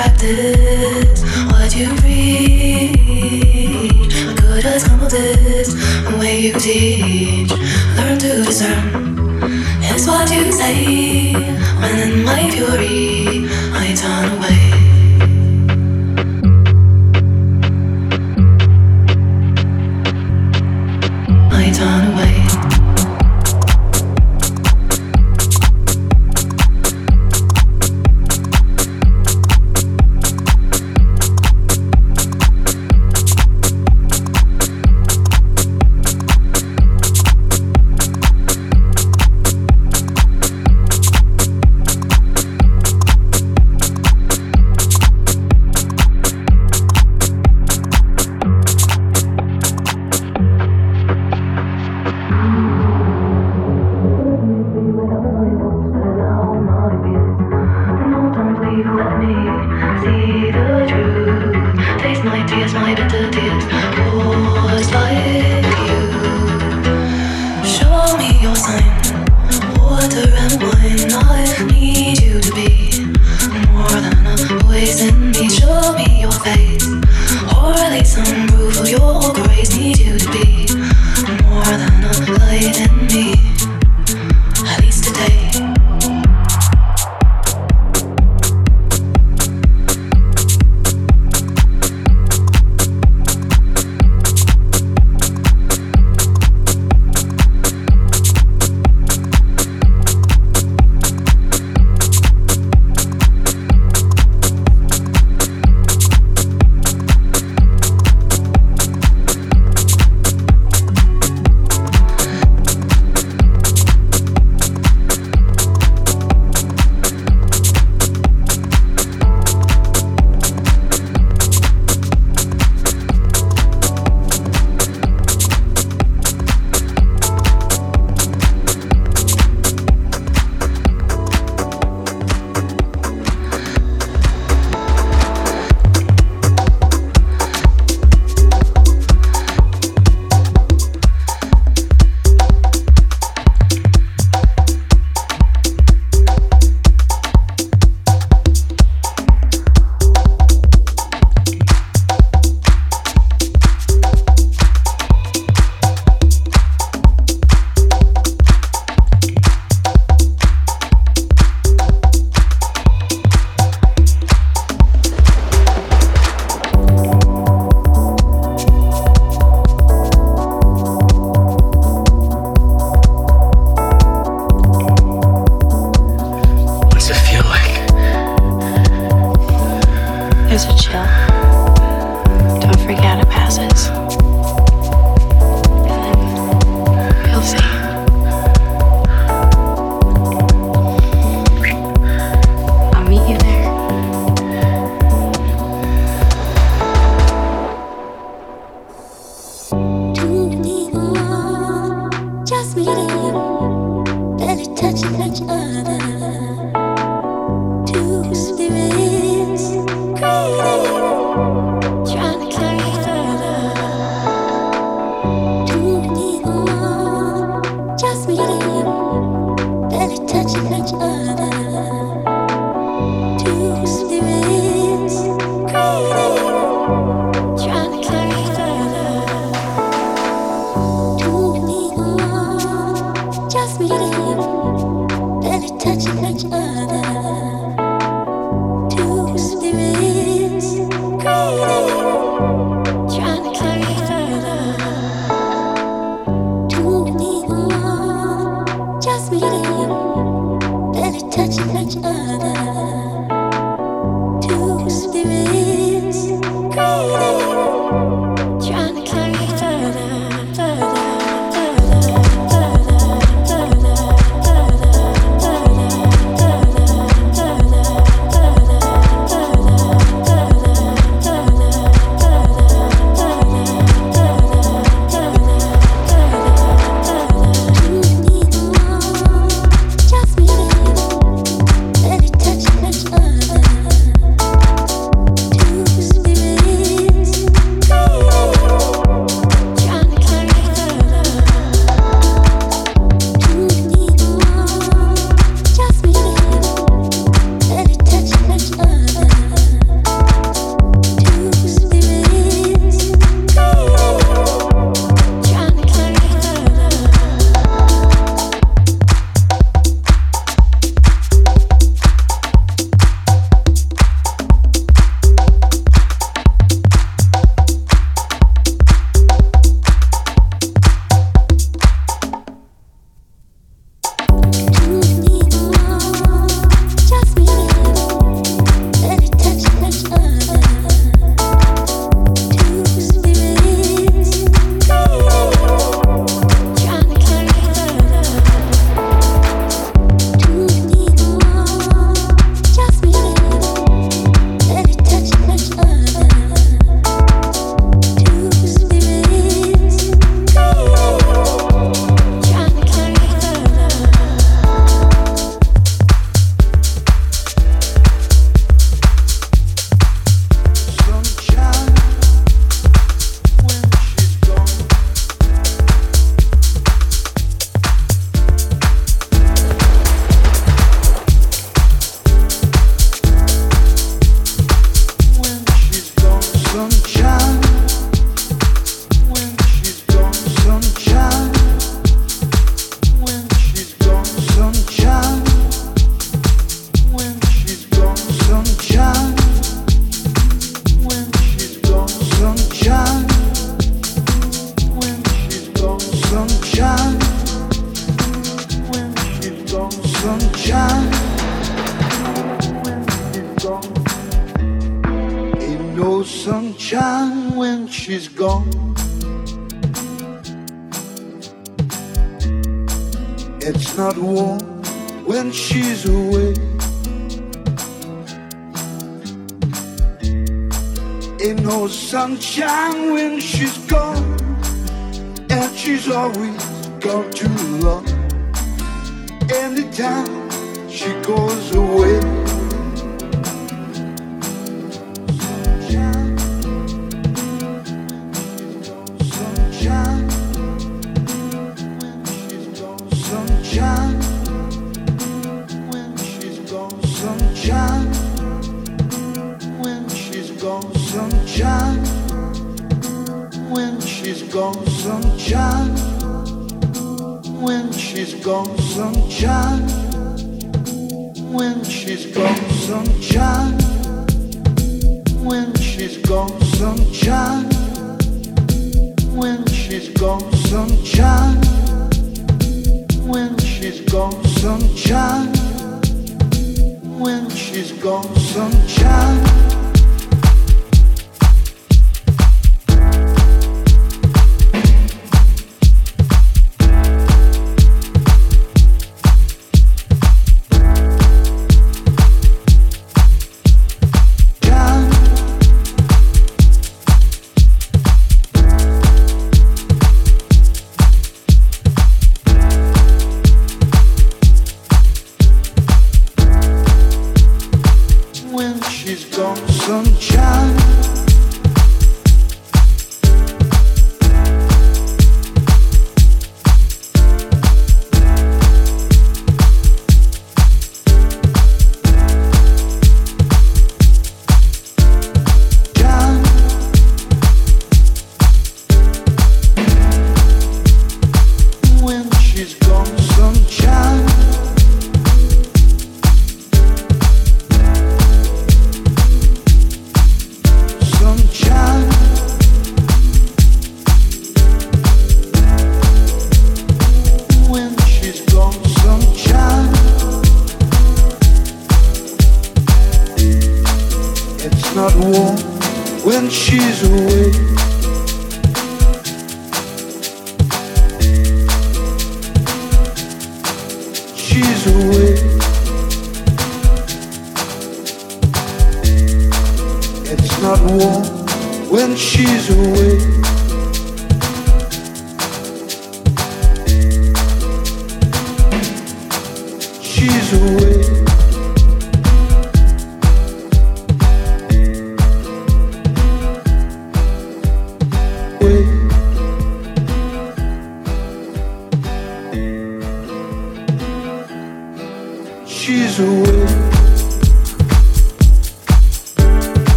practice what you preach. I could have stumbled this the way you teach. Learn to discern. It's what you say when in my fury I turn away.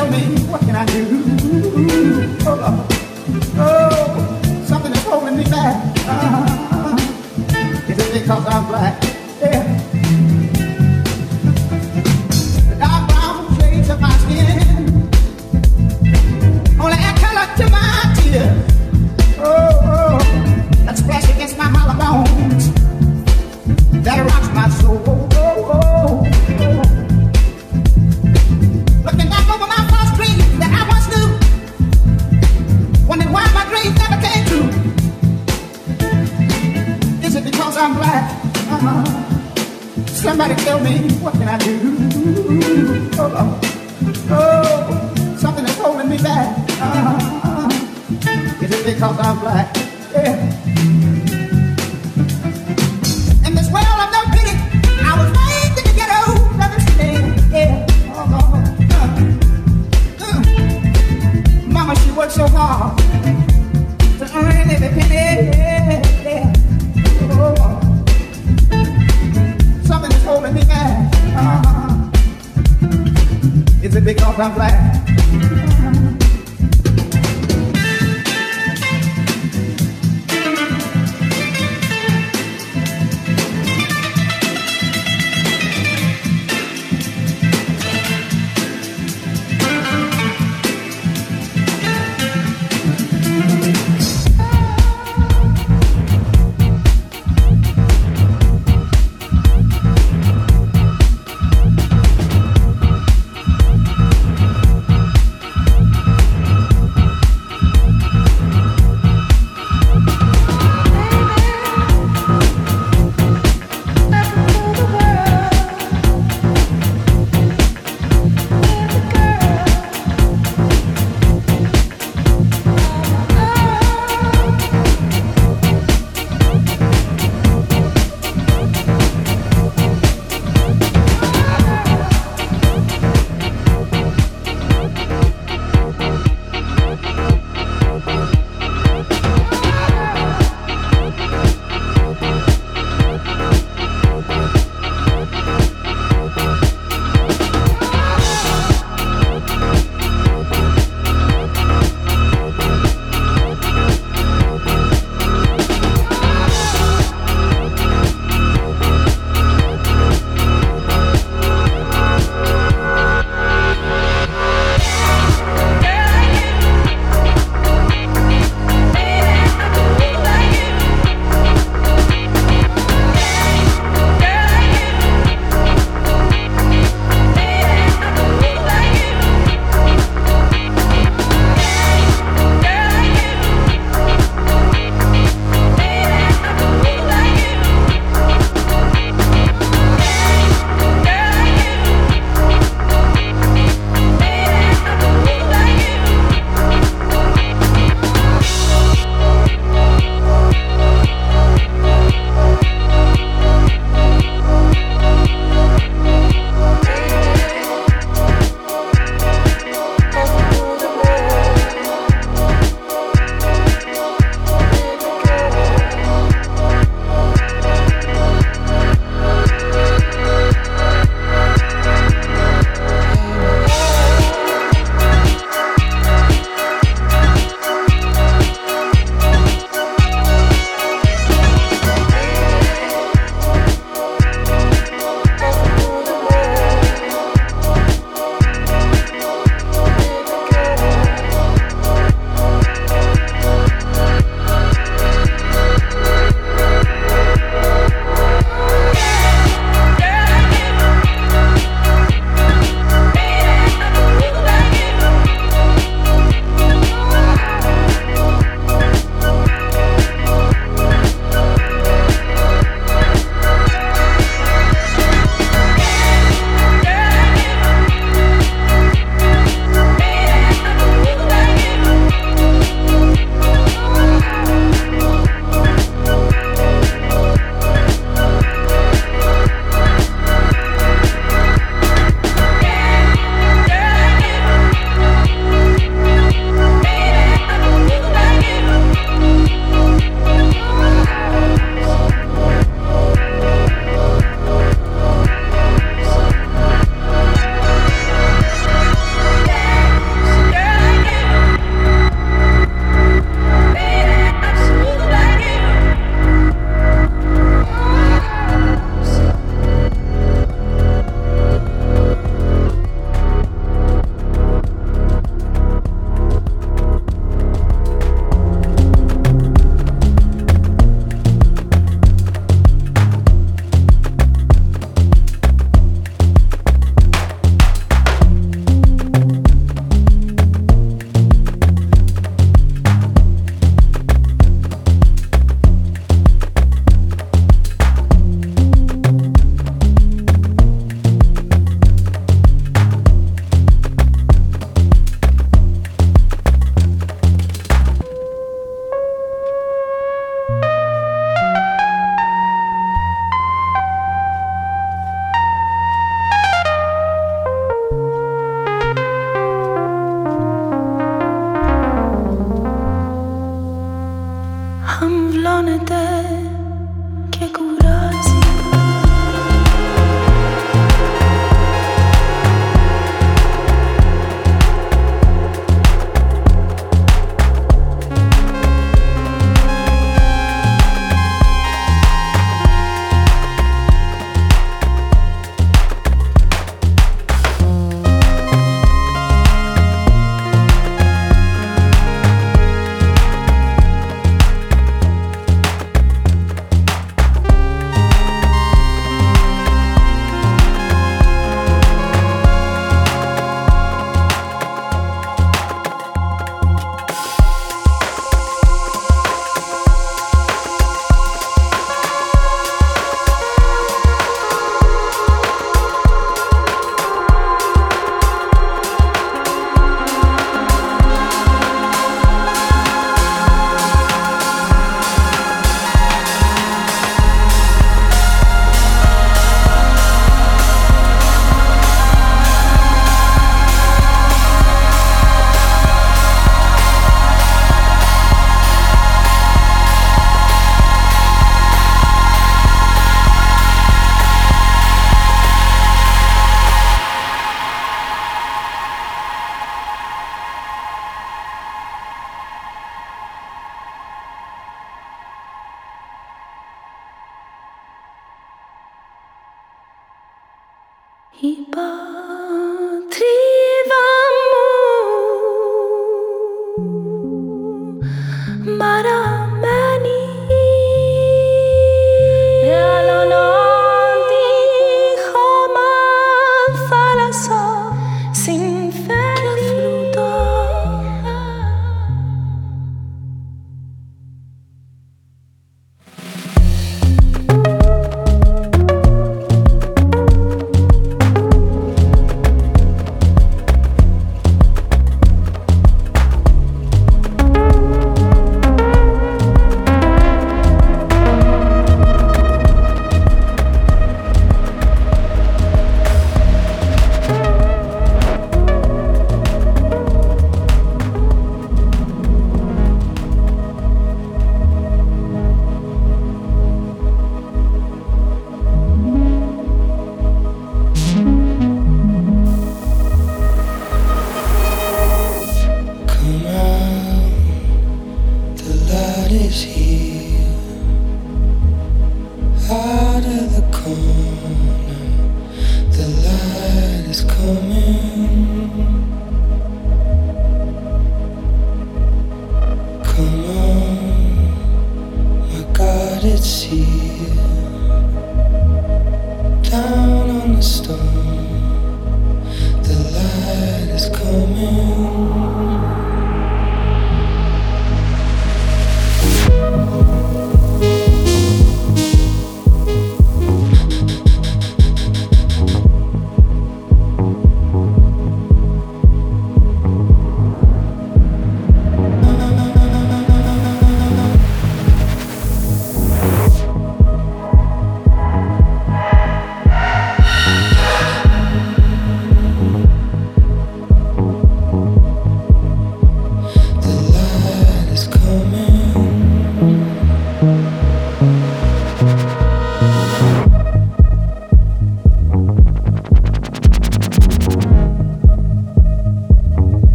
Tell me Somebody tell me what can I do? Oh, Lord. oh, something is holding me back. Uh-huh. Is it because I'm black? Yeah. In this world of no pity, I was raised in the ghetto, brother, today. Yeah. Oh, Lord. Uh, uh. Mama, she worked so hard because I'm black?